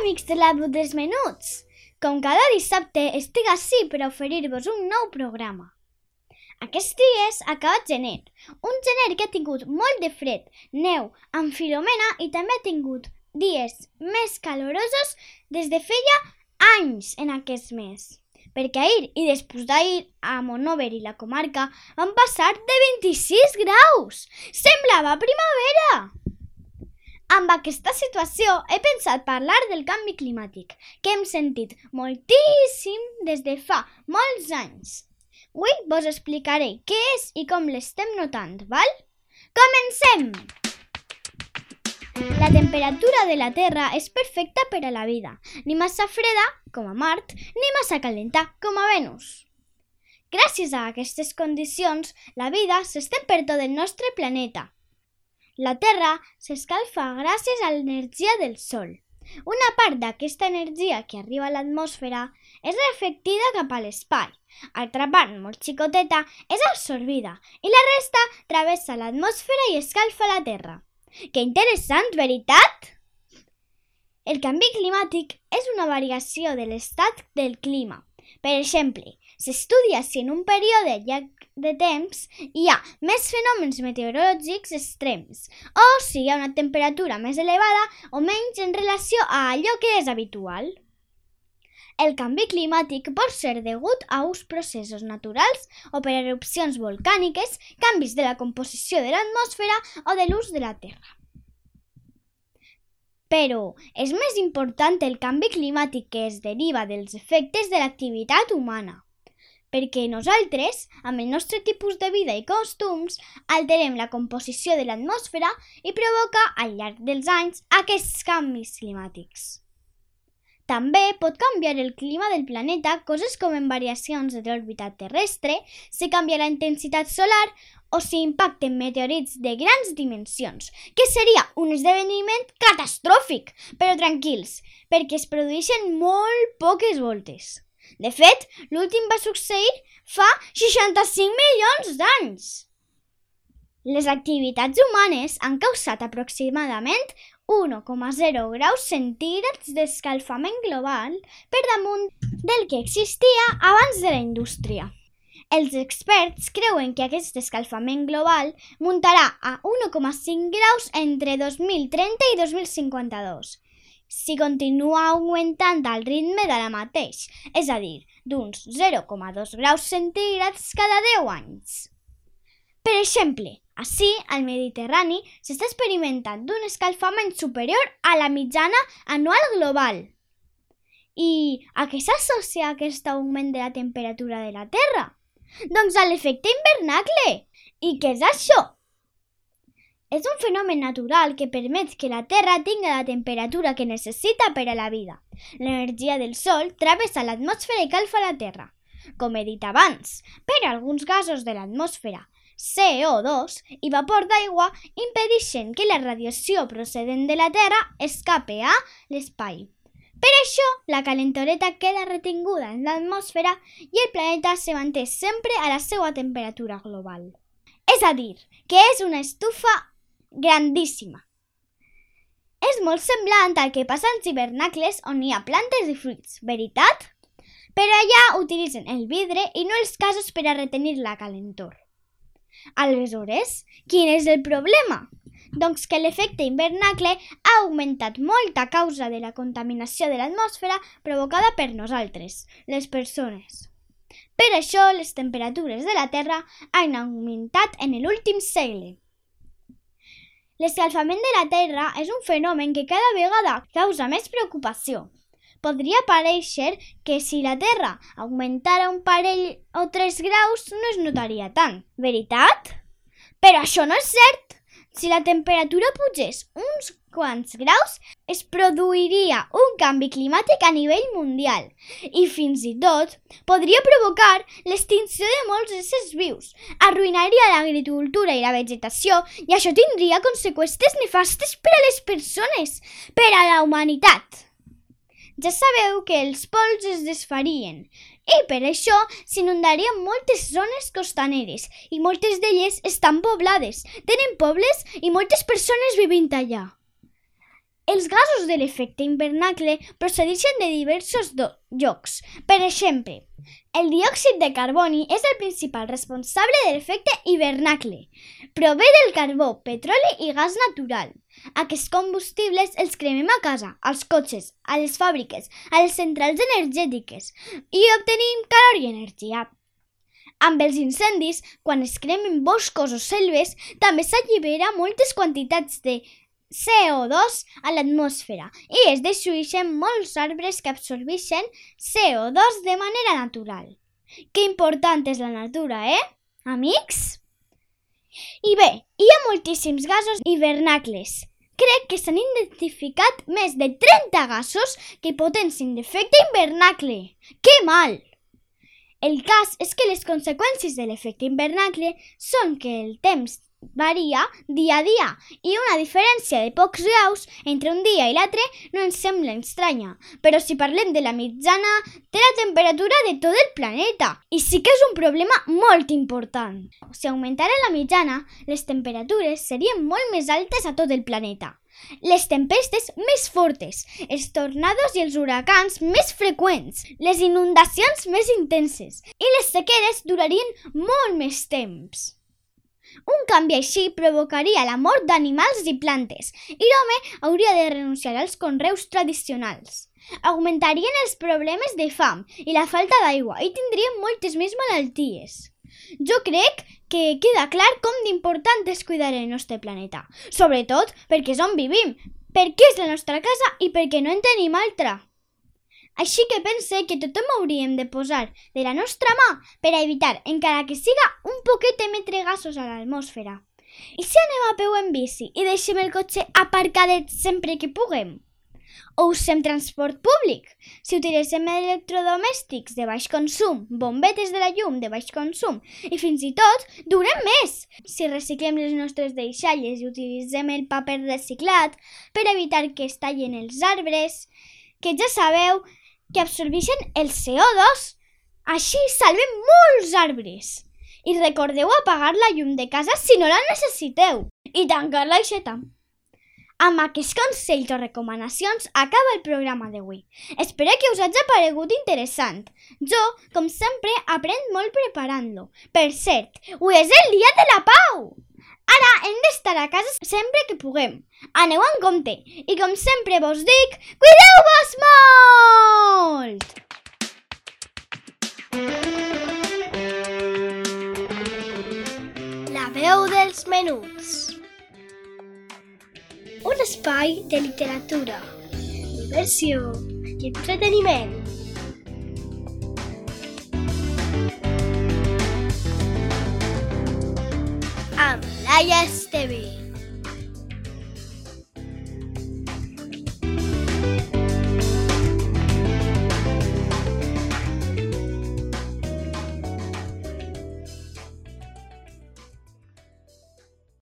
Amics de la dels Menuts! Com cada dissabte estic així per oferir-vos un nou programa. Aquests dies ha acabat gener, un gener que ha tingut molt de fred, neu, amb filomena i també ha tingut dies més calorosos des de feia anys en aquest mes. Perquè ahir i després d'ahir a Monover i la comarca van passar de 26 graus. Semblava primavera! Amb aquesta situació he pensat parlar del canvi climàtic, que hem sentit moltíssim des de fa molts anys. Avui vos explicaré què és i com l'estem notant, val? Comencem! La temperatura de la Terra és perfecta per a la vida, ni massa freda, com a Mart, ni massa calenta, com a Venus. Gràcies a aquestes condicions, la vida s'estén per tot el nostre planeta, la Terra s'escalfa gràcies a l'energia del Sol. Una part d'aquesta energia que arriba a l'atmosfera és reflectida cap a l'espai. Altra part, molt xicoteta, és absorbida i la resta travessa l'atmosfera i escalfa la Terra. Que interessant, veritat? El canvi climàtic és una variació de l'estat del clima. Per exemple, s'estudia si en un període llarg de temps hi ha més fenòmens meteorològics extrems o si hi ha una temperatura més elevada o menys en relació a allò que és habitual. El canvi climàtic pot ser degut a uns processos naturals o per erupcions volcàniques, canvis de la composició de l'atmosfera o de l'ús de la Terra. Però és més important el canvi climàtic que es deriva dels efectes de l'activitat humana perquè nosaltres, amb el nostre tipus de vida i costums, alterem la composició de l'atmosfera i provoca, al llarg dels anys, aquests canvis climàtics. També pot canviar el clima del planeta, coses com en variacions de l'òrbita terrestre, si canvia la intensitat solar o si impacten meteorits de grans dimensions, que seria un esdeveniment catastròfic, però tranquils, perquè es produeixen molt poques voltes. De fet, l'últim va succeir fa 65 milions d'anys. Les activitats humanes han causat aproximadament 1,0 graus centígrads d'escalfament global per damunt del que existia abans de la indústria. Els experts creuen que aquest escalfament global muntarà a 1,5 graus entre 2030 i 2052 si continua augmentant al ritme de la mateix, és a dir, d'uns 0,2 graus centígrads cada 10 anys. Per exemple, així, al Mediterrani s'està experimentant un escalfament superior a la mitjana anual global. I a què s'associa aquest augment de la temperatura de la Terra? Doncs a l'efecte hivernacle. I què és això? És un fenomen natural que permet que la Terra tinga la temperatura que necessita per a la vida. L'energia del Sol travessa l'atmosfera i calfa la Terra. Com he dit abans, per alguns gasos de l'atmosfera, CO2 i vapor d'aigua impedeixen que la radiació procedent de la Terra escape a l'espai. Per això, la calentoreta queda retinguda en l'atmosfera i el planeta se manté sempre a la seva temperatura global. És a dir, que és una estufa grandíssima. És molt semblant al que passa als hivernacles on hi ha plantes i fruits, veritat? Però allà utilitzen el vidre i no els casos per a retenir la calentor. Aleshores, quin és el problema? Doncs que l'efecte hivernacle ha augmentat molt a causa de la contaminació de l'atmosfera provocada per nosaltres, les persones. Per això, les temperatures de la Terra han augmentat en l'últim segle. L'escalfament de la Terra és un fenomen que cada vegada causa més preocupació. Podria pareixer que si la Terra augmentara un parell o tres graus no es notaria tant, veritat? Però això no és cert! Si la temperatura pugés uns quants graus, es produiria un canvi climàtic a nivell mundial i fins i tot podria provocar l'extinció de molts éssers vius, arruïnaria l'agricultura i la vegetació i això tindria conseqüències nefastes per a les persones, per a la humanitat. Ja sabeu que els pols es desfarien i per això s'inundarien moltes zones costaneres i moltes d'elles estan poblades, tenen pobles i moltes persones vivint allà. Els gasos de l'efecte hivernacle procedeixen de diversos llocs. Per exemple, el diòxid de carboni és el principal responsable de l'efecte hivernacle. Prové del carbó, petroli i gas natural. Aquests combustibles els cremem a casa, als cotxes, a les fàbriques, a les centrals energètiques i obtenim calor i energia. Amb els incendis, quan es cremen boscos o selves, també s'allibera moltes quantitats de CO2 a l'atmosfera i es destrueixen molts arbres que absorbeixen CO2 de manera natural. Que important és la natura, eh? Amics? I bé, hi ha moltíssims gasos hivernacles. Crec que s'han identificat més de 30 gasos que potencien l'efecte hivernacle. Que mal! El cas és que les conseqüències de l'efecte hivernacle són que el temps varia dia a dia i una diferència de pocs graus entre un dia i l'altre no ens sembla estranya, però si parlem de la mitjana, té la temperatura de tot el planeta i sí que és un problema molt important. Si augmentara la mitjana, les temperatures serien molt més altes a tot el planeta. Les tempestes més fortes, els tornados i els huracans més freqüents, les inundacions més intenses i les sequeres durarien molt més temps. Un canvi així provocaria la mort d'animals i plantes i l'home hauria de renunciar als conreus tradicionals. Augmentarien els problemes de fam i la falta d'aigua i tindríem moltes més malalties. Jo crec que queda clar com d'important és cuidar el nostre planeta, sobretot perquè és on vivim, perquè és la nostra casa i perquè no en tenim altra. Així que pense que tothom hauríem de posar de la nostra mà per a evitar, encara que siga un poquet emetre gasos a l'atmosfera. I si anem a peu en bici i deixem el cotxe aparcadet sempre que puguem? O usem transport públic? Si utilitzem electrodomèstics de baix consum, bombetes de la llum de baix consum i fins i tot durem més! Si reciclem les nostres deixalles i utilitzem el paper reciclat per evitar que es tallen els arbres, que ja sabeu que absorbeixen el CO2. Així salvem molts arbres. I recordeu apagar la llum de casa si no la necessiteu i tancar l'aixeta. Amb aquests consells o recomanacions acaba el programa d'avui. Espero que us hagi paregut interessant. Jo, com sempre, aprenc molt preparant-lo. Per cert, avui és el dia de la pau! Ara hem d'estar a casa sempre que puguem. Aneu en compte i com sempre vos dic, cuideu-vos molt! La veu dels menuts Un espai de literatura, diversió i entreteniment amb Laia Esteve.